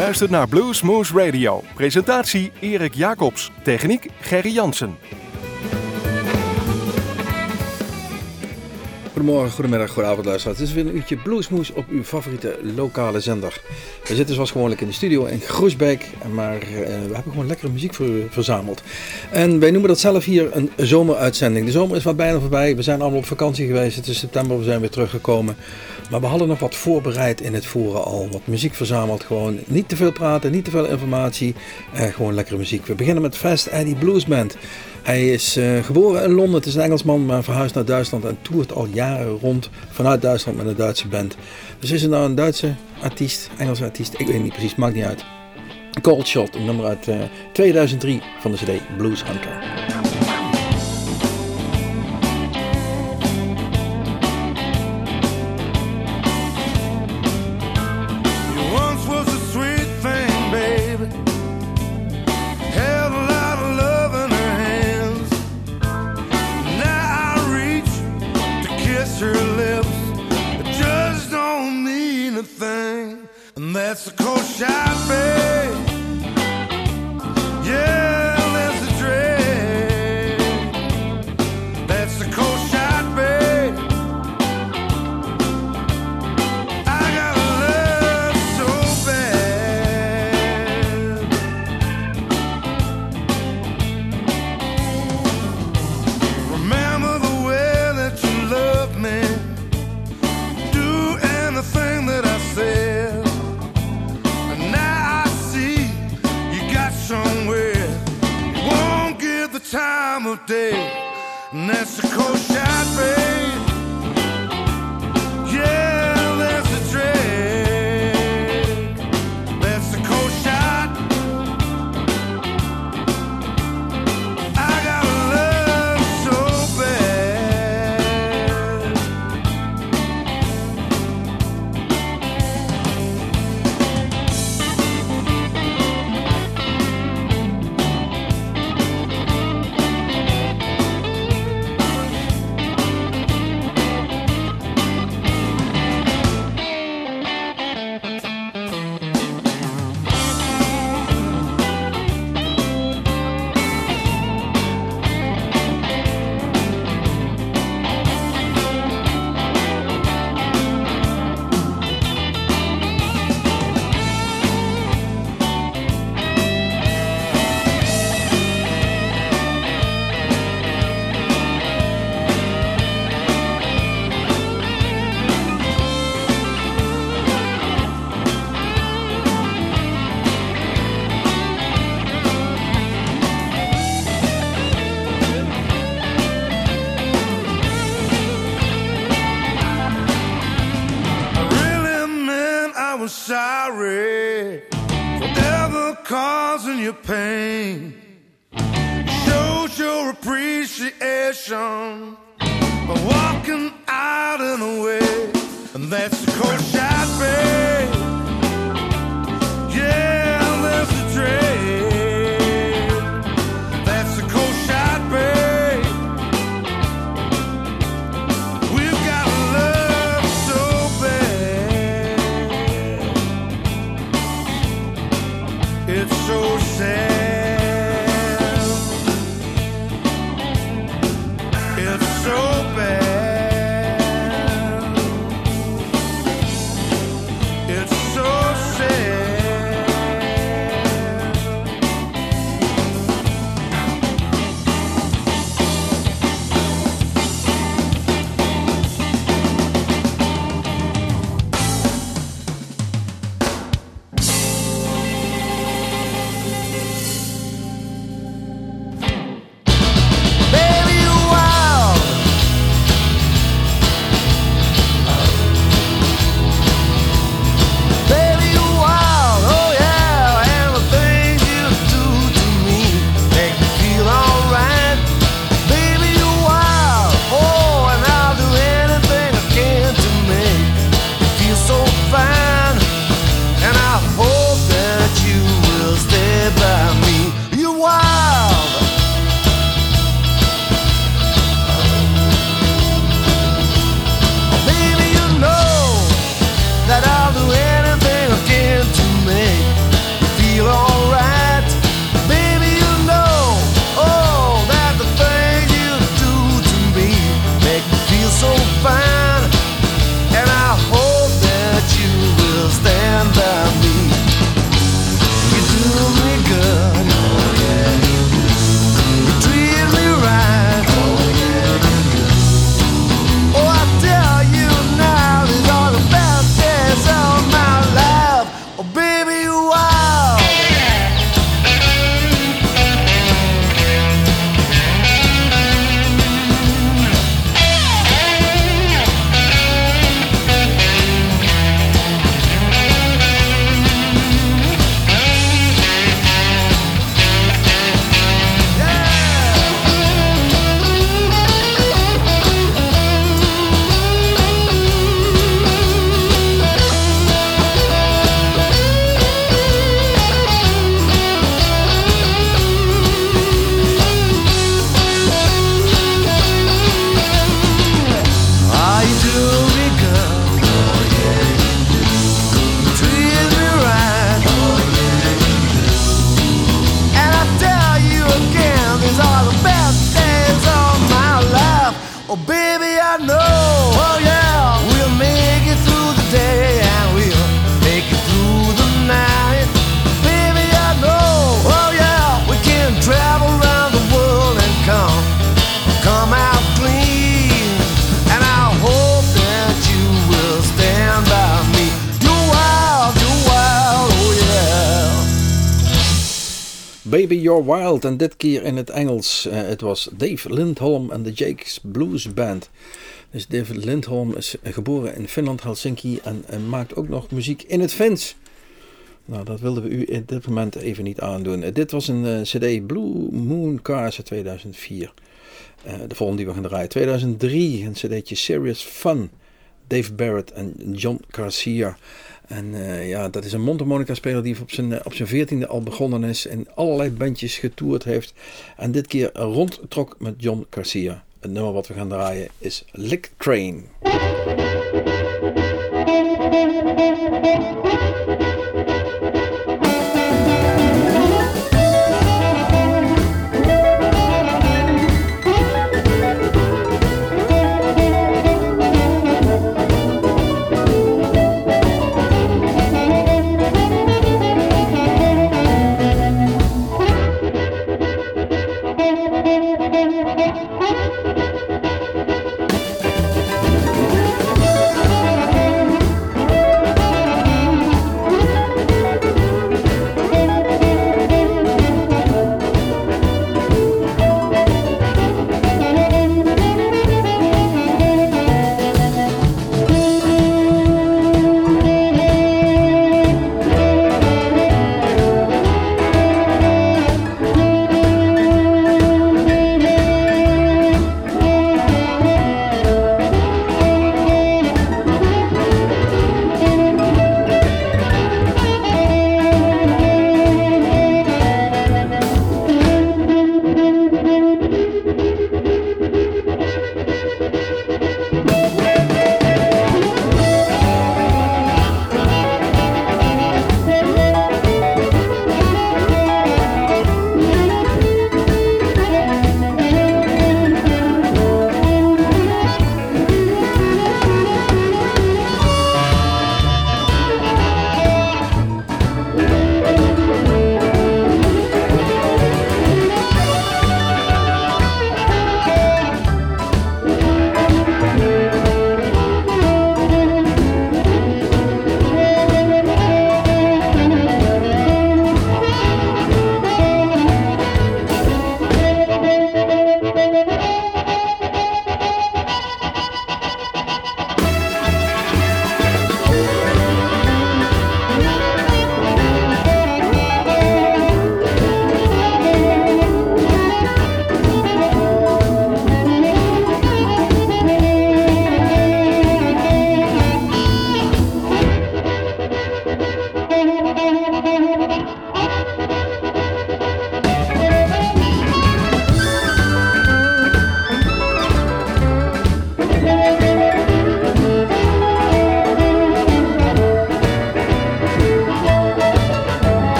luistert naar Blues Moose Radio. Presentatie Erik Jacobs. Techniek Gerry Jansen. Goedemorgen, goedemiddag, goedenavond luisteraars. Het is weer een uurtje Bluesmoes op uw favoriete lokale zender. We zitten zoals gewoonlijk in de studio in Groesbeek, maar uh, we hebben gewoon lekkere muziek voor u verzameld. En wij noemen dat zelf hier een zomeruitzending. De zomer is wat bijna voorbij, we zijn allemaal op vakantie geweest, het is september, we zijn weer teruggekomen. Maar we hadden nog wat voorbereid in het voeren al, wat muziek verzameld. Gewoon niet te veel praten, niet te veel informatie, uh, gewoon lekkere muziek. We beginnen met Fast Eddie Blues Band. Hij is uh, geboren in Londen, het is een Engelsman, maar verhuisd naar Duitsland en toert al jaren rond vanuit Duitsland met een Duitse band. Dus is het nou een Duitse artiest, Engelse artiest, ik weet niet precies, maakt niet uit. Cold Shot, nummer uit uh, 2003 van de CD Blues Hunter. And that's the Wild en dit keer in het Engels. Uh, het was Dave Lindholm en de Jake's Blues Band. Dus David Lindholm is geboren in Finland, Helsinki en, maakt ook nog muziek in het Fins. Nou, dat wilden we u in dit moment even niet aandoen. Uh, dit was een uh, CD Blue Moon Cars uit 2004. de volgende die we gaan draaien. 2003, een CD'tje Serious Fun. Dave Barrett en John Garcia. En uh, ja, dat is een mondharmonica-speler die op zijn, op zijn veertiende al begonnen is. En allerlei bandjes getoerd heeft. En dit keer rondtrok met John Garcia. Het nummer wat we gaan draaien is Lick Train.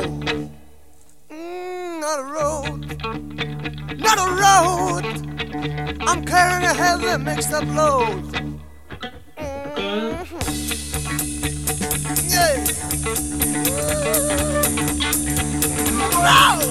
Mm, not a road, not a road. I'm carrying a heavy mixed up load. Mm-hmm. Yeah. Road.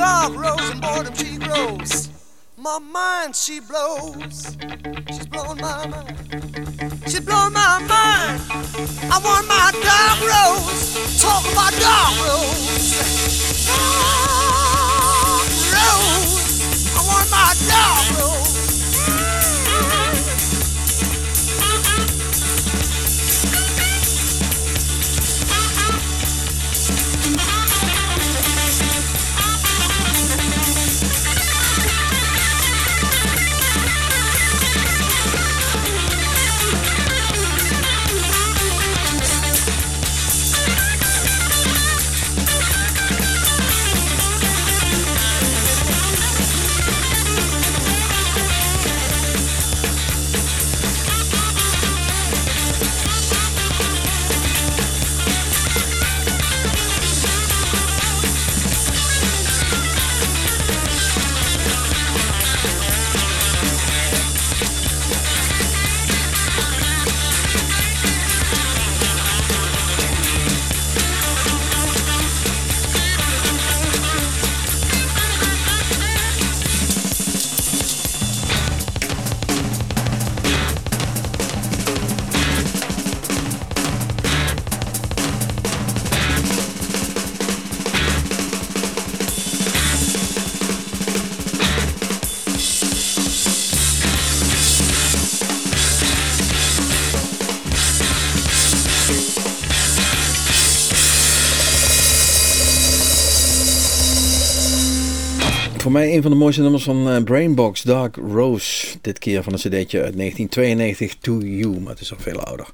Love rose and boredom she grows. My mind she blows. She's blown my mind. She's blown my mind. I want my dark rose. Talk about dark rose. Dark rose. I want my dark rose. Voor mij een van de mooiste nummers van uh, Brainbox, Dark Rose. Dit keer van een cd'tje uit 1992, To You, maar het is al veel ouder.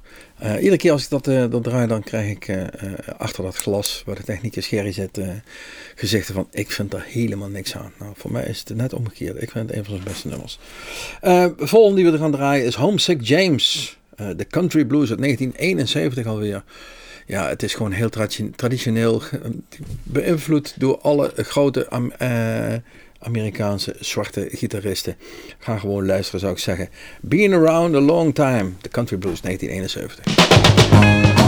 Uh, iedere keer als ik dat, uh, dat draai, dan krijg ik achter dat glas waar de technicus Gerry zit, gezichten van ik vind daar helemaal niks aan. Nou, voor mij is het net omgekeerd. Ik vind het een van zijn beste nummers. de volgende die we er gaan draaien is Homesick James. De Country Blues uit 1971 alweer ja, het is gewoon heel traditioneel beïnvloed door alle grote eh, Amerikaanse zwarte gitaristen. Ga gewoon luisteren, zou ik zeggen. Been Around a Long Time, The Country Blues 1971.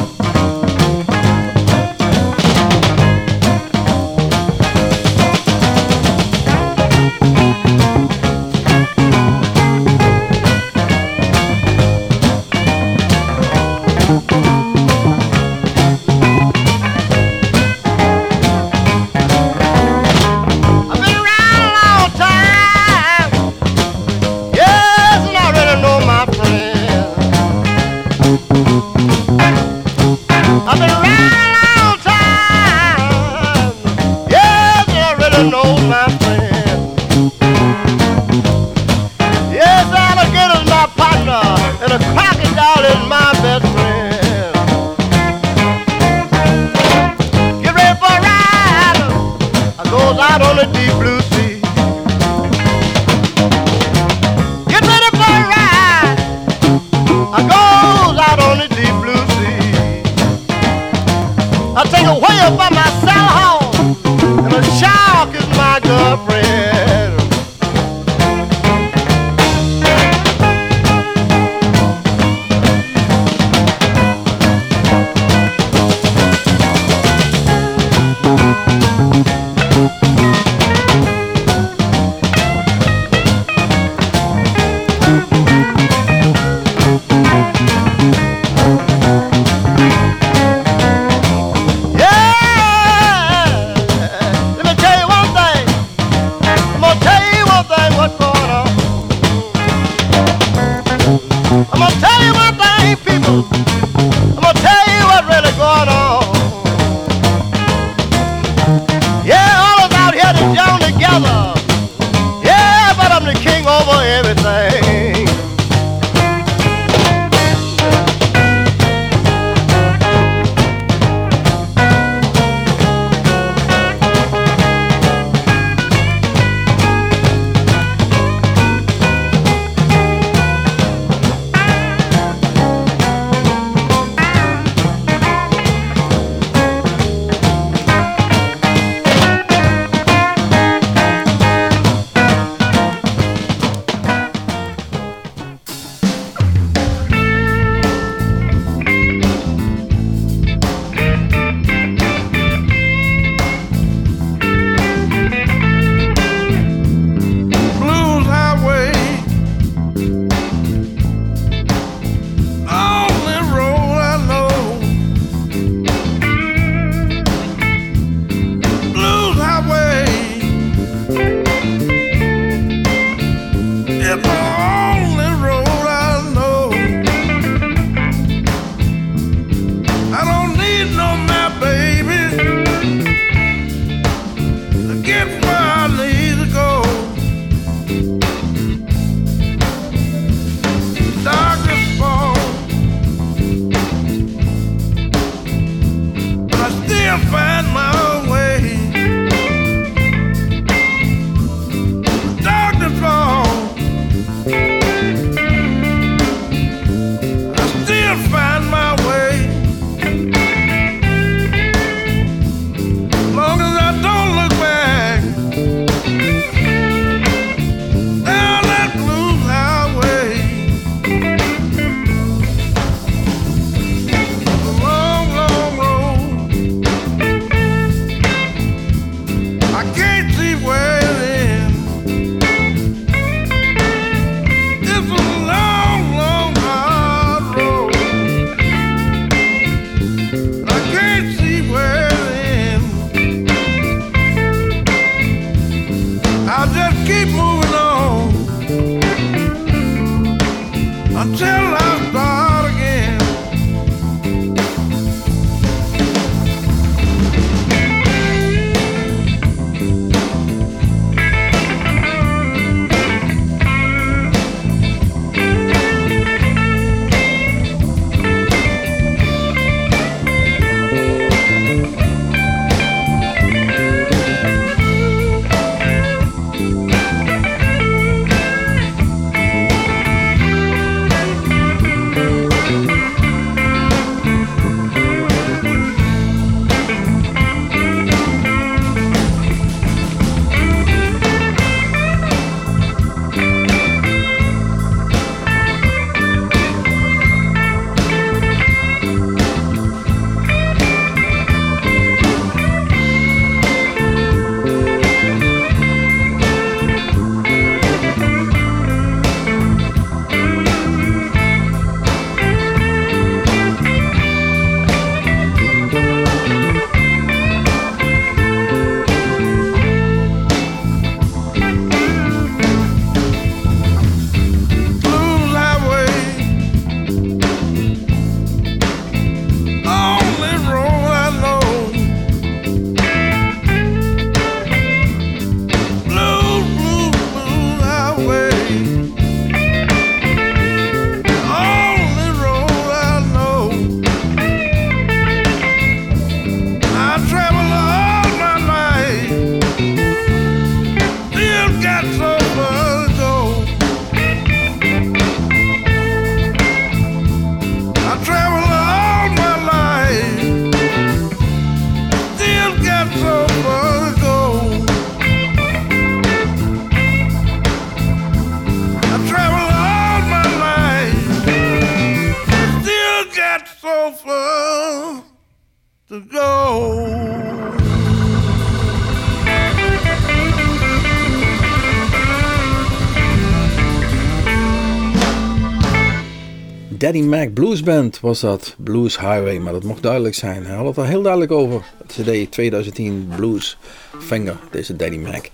Daddy Mac Blues Band was dat. Blues Highway, maar dat mocht duidelijk zijn. Hij had het er heel duidelijk over. CD 2010 Blues Finger, deze Daddy Mac.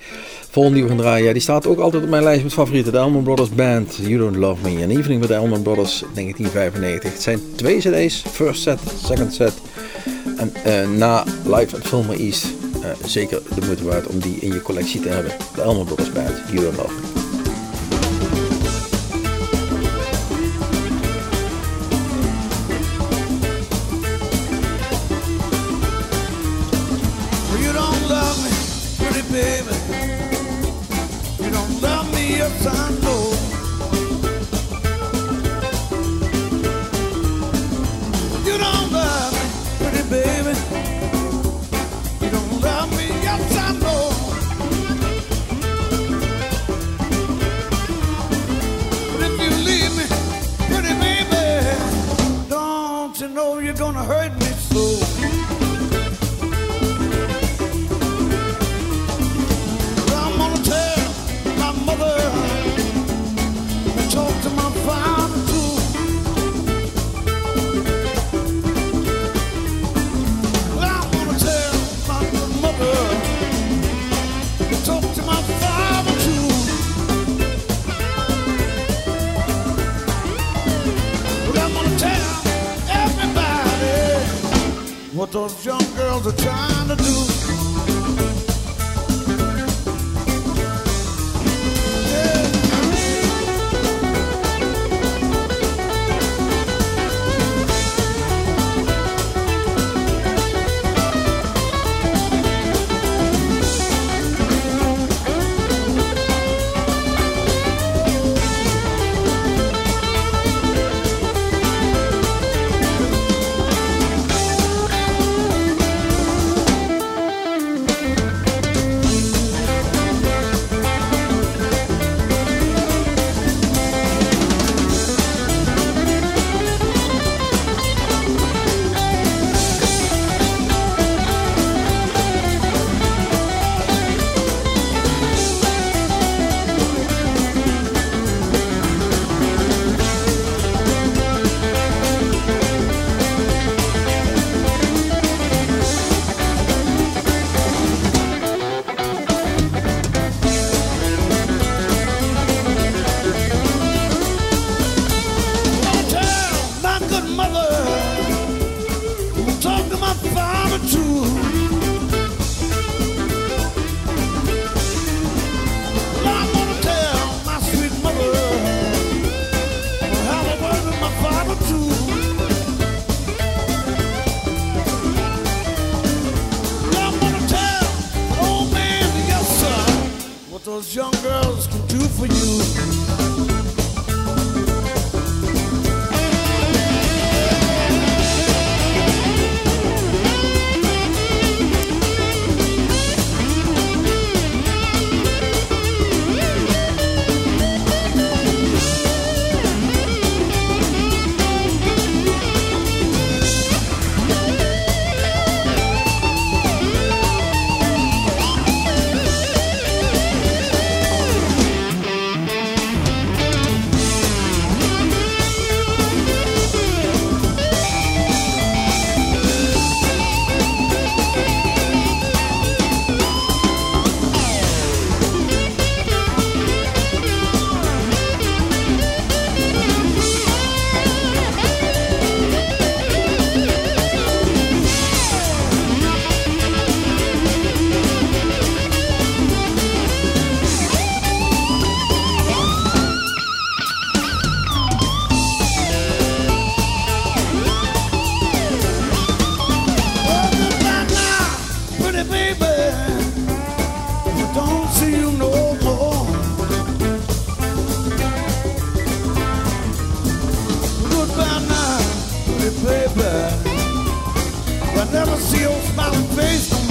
Volgende die we gaan draaien, die staat ook altijd op mijn lijst met favorieten. De Elman Brothers Band, You Don't Love Me. Een evening met de Elman Brothers 1995. Het zijn twee CD's, first set, second set. En eh, na Live at Filmer East, eh, zeker de moeite waard om die in je collectie te hebben. De Elman Brothers Band, You Don't Love Me. Baby. You don't love me, yes ela se eu talvez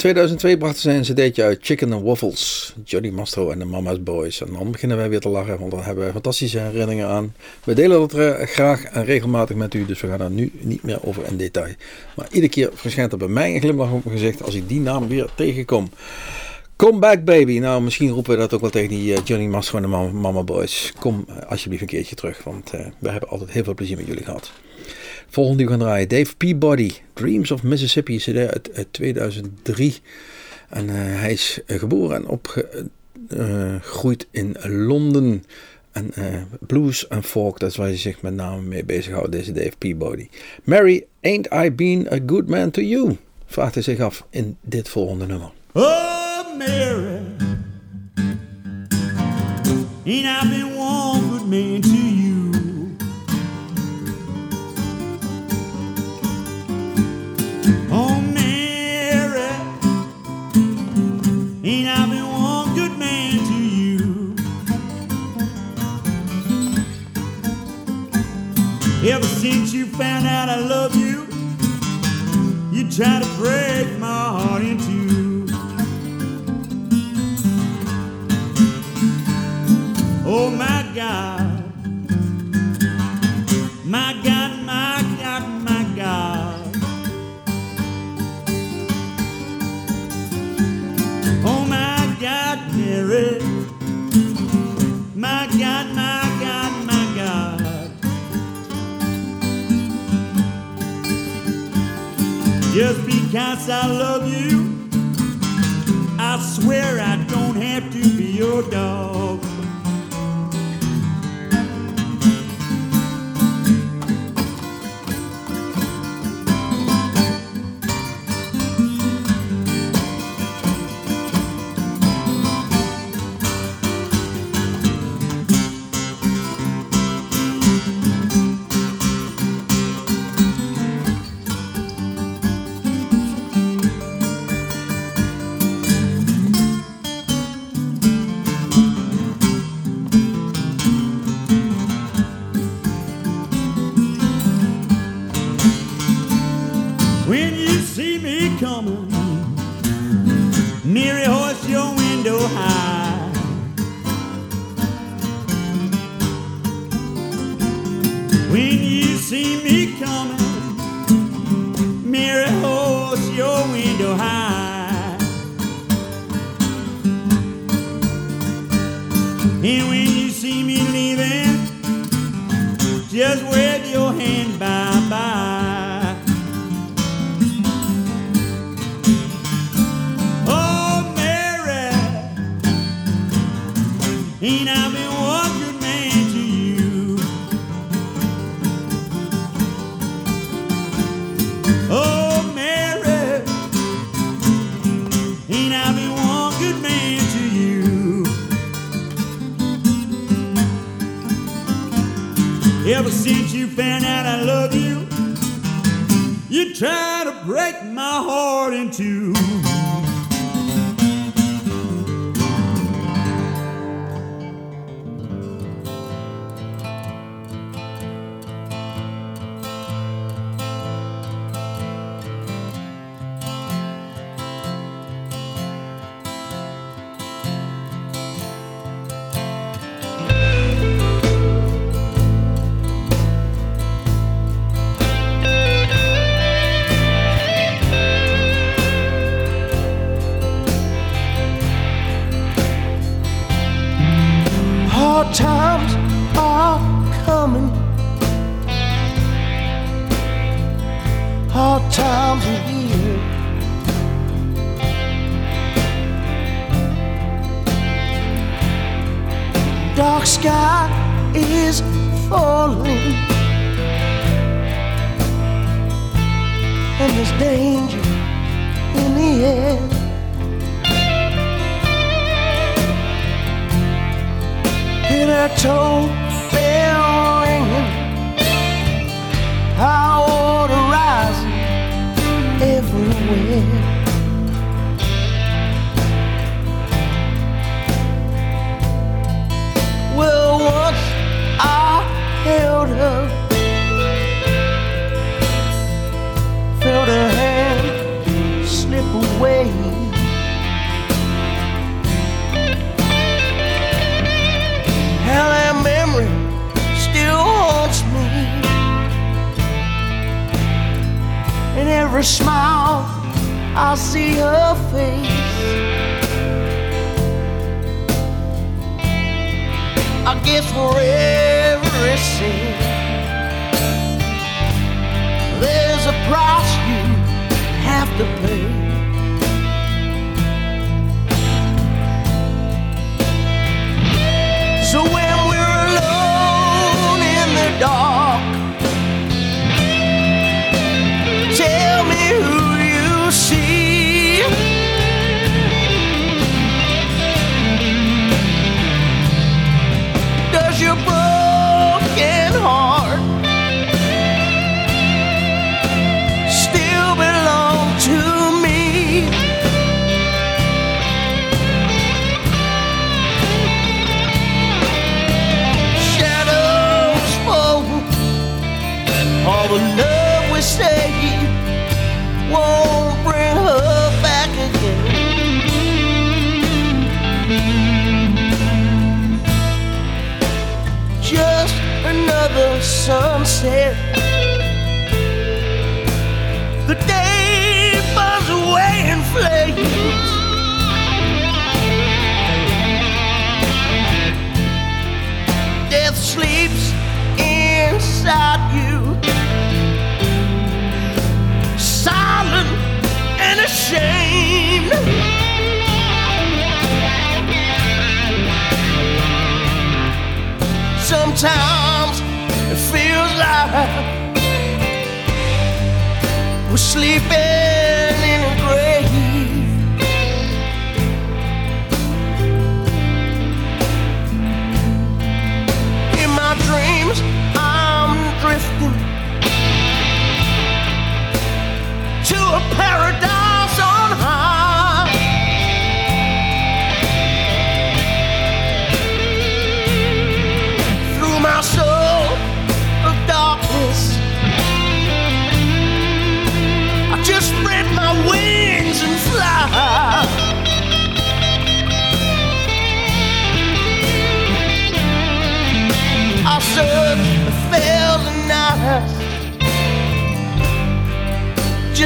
2002 brachten zij een cd'tje uit Chicken and Waffles, Johnny Mastro en de Mama's Boys. En dan beginnen wij weer te lachen, want daar hebben we fantastische herinneringen aan. We delen dat eh, graag en regelmatig met u, dus we gaan daar nu niet meer over in detail. Maar iedere keer verschijnt er bij mij een glimlach op mijn gezicht als ik die naam weer tegenkom. Come back baby. Nou, misschien roepen we dat ook wel tegen die eh, Johnny Mastro en de Mama, Boys. Kom eh, alsjeblieft een keertje terug, want we hebben altijd heel veel plezier met jullie gehad. Volgende die gaan draaien, Dave Peabody, Dreams of Mississippi, CD uit, uit 2003. En eh, hij is eh, geboren en opgegroeid in Londen. En eh, blues en folk, dat is waar hij zich met name mee bezighoudt, deze Dave Peabody. Mary, ain't I been a good man to you? Vraagt hij zich af in dit volgende nummer. Oh, Mary, ain't I been one good man Ever since you found out I love you, you try to break my heart in two. Oh my God. My God, my God, my God. Oh my God, Mary. Because I love you, I swear I don't have to be your dog. the pain.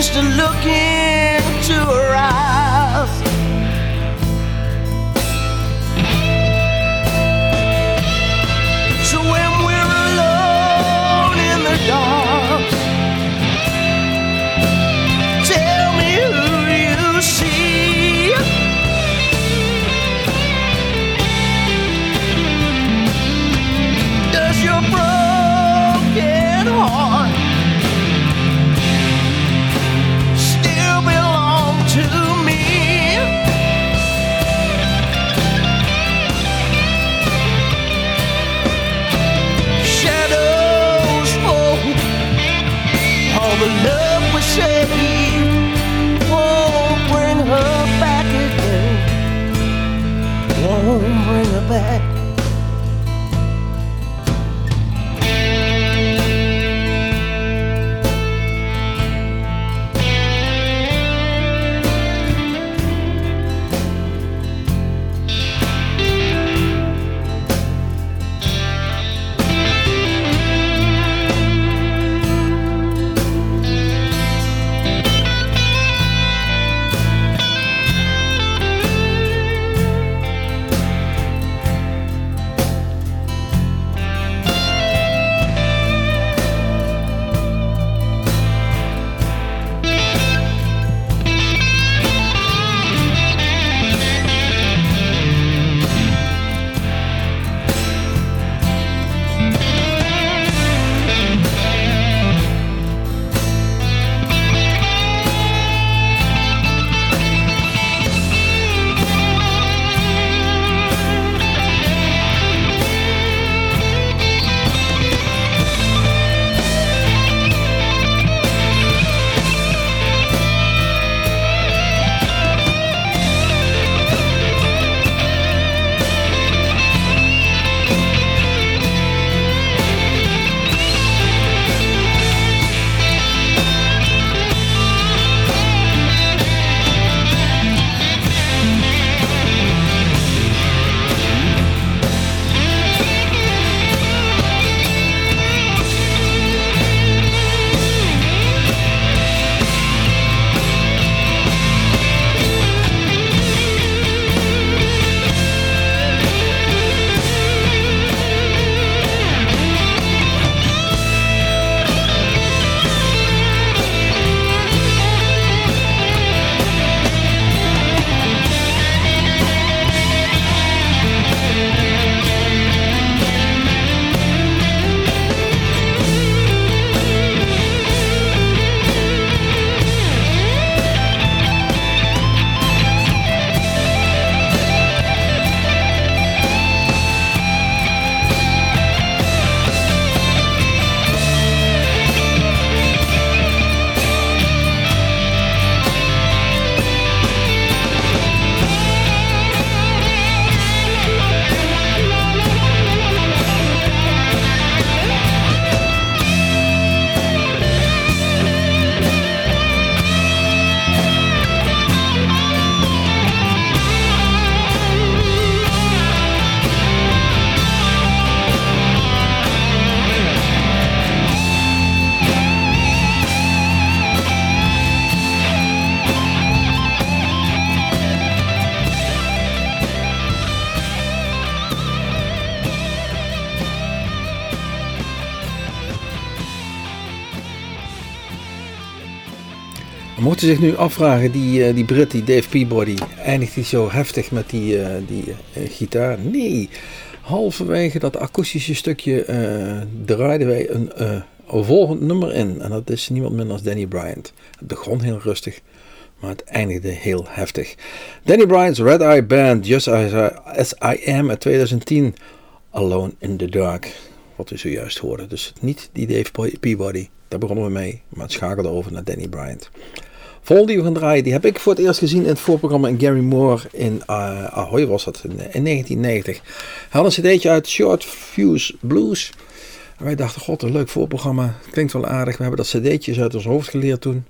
Just to look Mocht zich nu afvragen, die, eh, die Brit, die Dave Peabody, eindigt hij zo heftig met die, eh, die eh, gitaar? Nee, halverwege dat akoestische stukje eh, draaiden wij een, een volgend nummer in. En dat is niemand minder dan Danny Bryant. Het begon heel rustig, maar het eindigde heel heftig. Danny Bryant's Red Eye Band, Just As I, As I Am uit 2010, Alone in the Dark. Wat we zojuist hoorden. Dus niet die Dave Peabody, daar begonnen we mee, maar het schakelde over naar Danny Bryant. Volgende die we gaan draaien, die heb ik voor het eerst gezien in het voorprogramma in Gary Moore in uh, Ahoy was dat, in, in 1990. Hij had een cd'tje uit Short Fuse Blues. Wij dachten, god, een leuk voorprogramma, klinkt wel aardig. We hebben dat cd'tjes uit ons hoofd geleerd toen.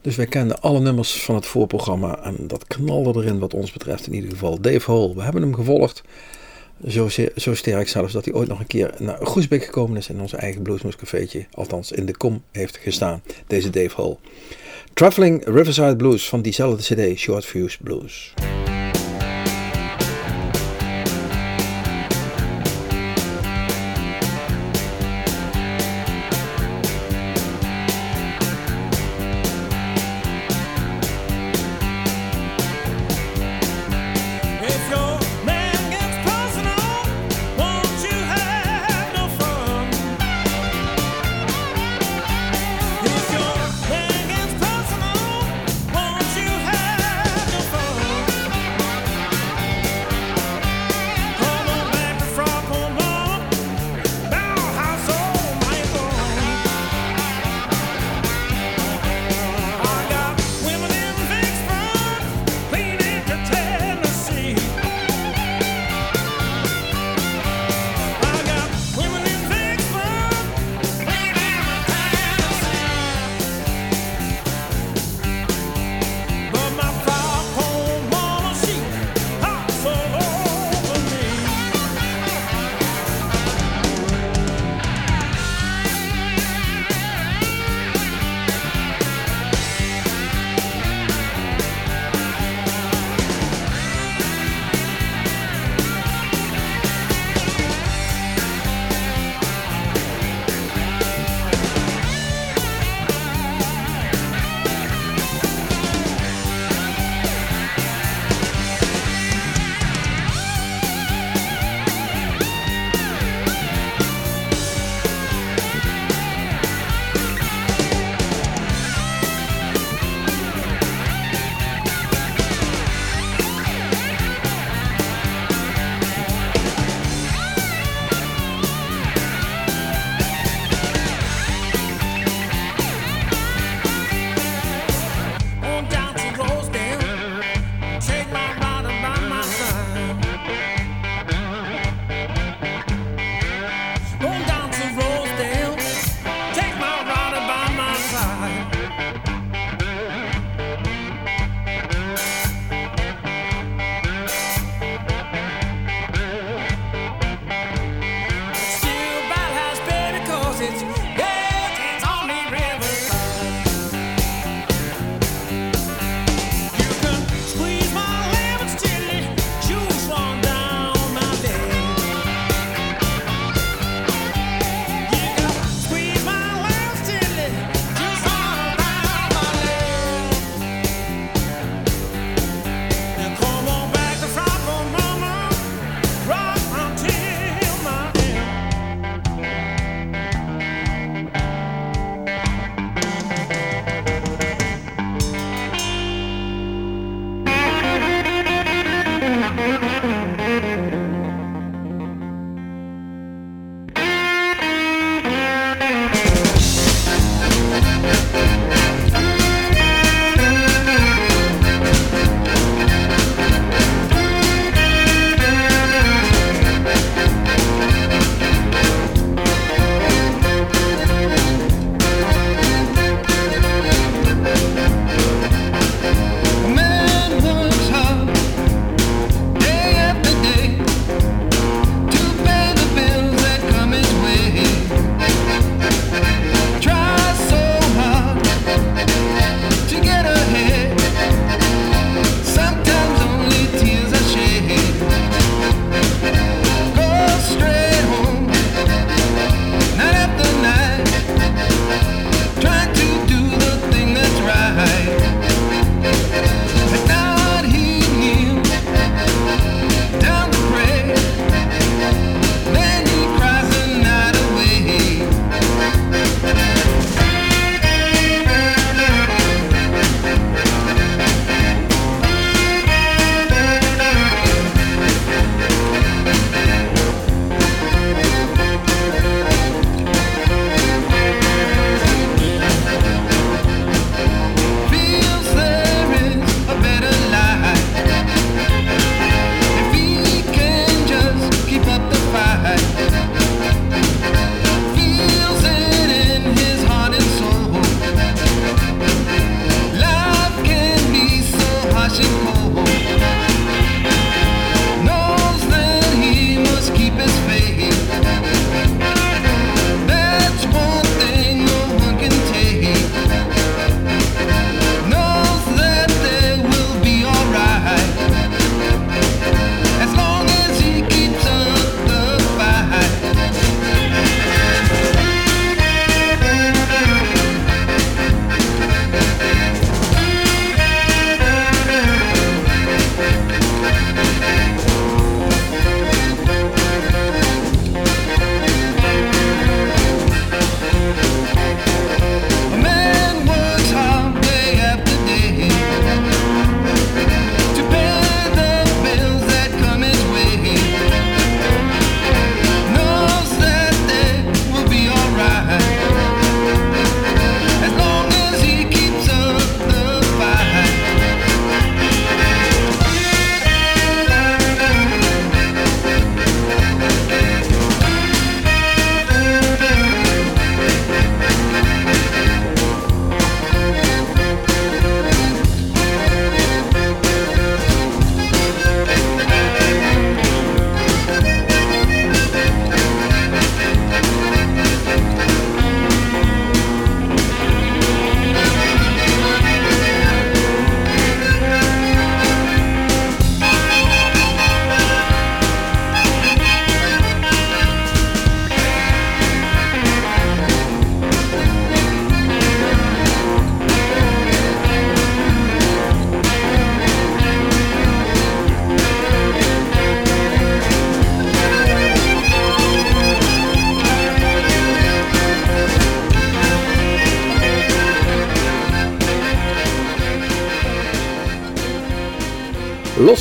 Dus wij kenden alle nummers van het voorprogramma en dat knalde erin wat ons betreft in ieder geval. Dave Hole, we hebben hem gevolgd. Zo, zo sterk zelfs dat hij ooit nog een keer naar Groesbeek gekomen is en ons eigen bluesmoescafeetje, althans in de kom, heeft gestaan. Deze Dave Hole. Traveling Riverside Blues van diezelfde cd, Short Fuse Blues.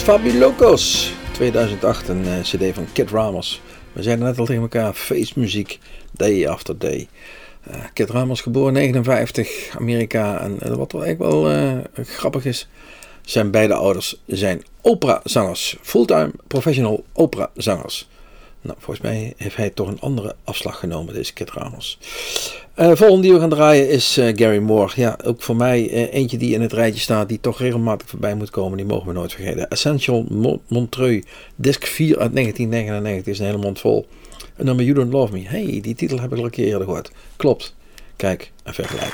Fabilocos, 2008, een eh, cd van Kid Ramos. We zeiden net al tegen elkaar, feestmuziek, day after day. Eh, Kid Ramos, geboren 59, Amerika. En eh, wat wel eigenlijk wel grappig is, zijn beide ouders zijn operazangers. Fulltime professional operazangers. Nou, volgens mij heeft hij toch een andere afslag genomen, deze Kid Ramos. Eh volgende die we gaan draaien is eh, Gary Moore. Ja, ook voor mij eh, eentje die in het rijtje staat, die toch regelmatig voorbij moet komen. Die mogen we nooit vergeten. Essential Mo- Montreux, disc 4 uit 1999, is een hele mond vol. En nummer You Don't Love Me. hey, die titel heb ik al een keer eerder gehoord. Klopt. Kijk, en vergelijk.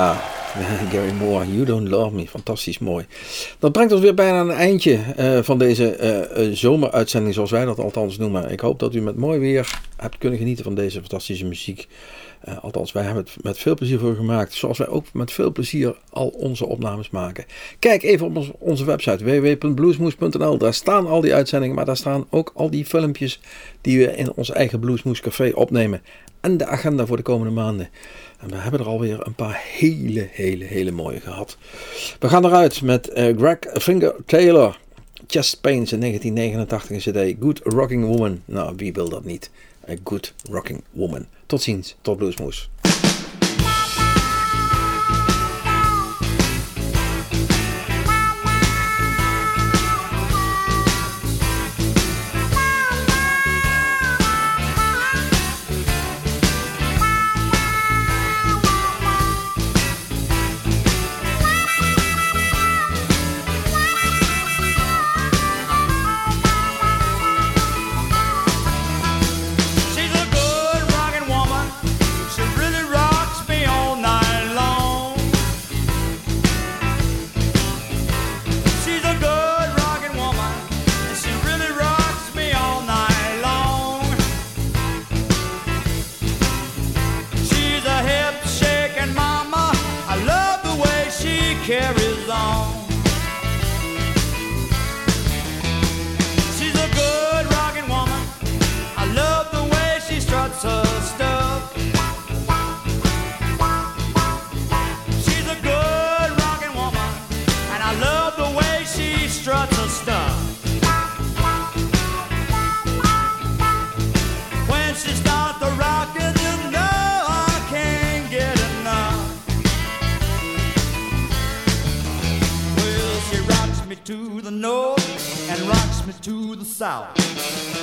Ja, Gary Moore, You Don't Love Me. Fantastisch mooi. Dat brengt ons weer bijna aan een eindje eh, van deze eh, eh, zomeruitzending, zoals wij dat althans noemen. Ik hoop dat u met mooi weer hebt kunnen genieten van deze fantastische muziek. Althans, wij hebben het met veel plezier voor gemaakt. Zoals wij ook met veel plezier al onze opnames maken. Kijk even op onze website www.bluesmoes.nl. Daar staan al die uitzendingen, maar daar staan ook al die filmpjes die we in ons eigen Bluesmoes Café opnemen. En de agenda voor de komende maanden. En we hebben er alweer een paar hele, hele, hele mooie gehad. We gaan eruit met eh, Greg Finger Taylor. Chest Pains in 1989 een cd. Good Rocking Woman. Nou, wie wil dat niet? A Good Rocking Woman. Tot ziens. Tot Bluesmoes. To the south.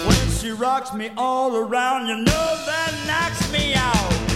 When she rocks me all around, you know that knocks me out.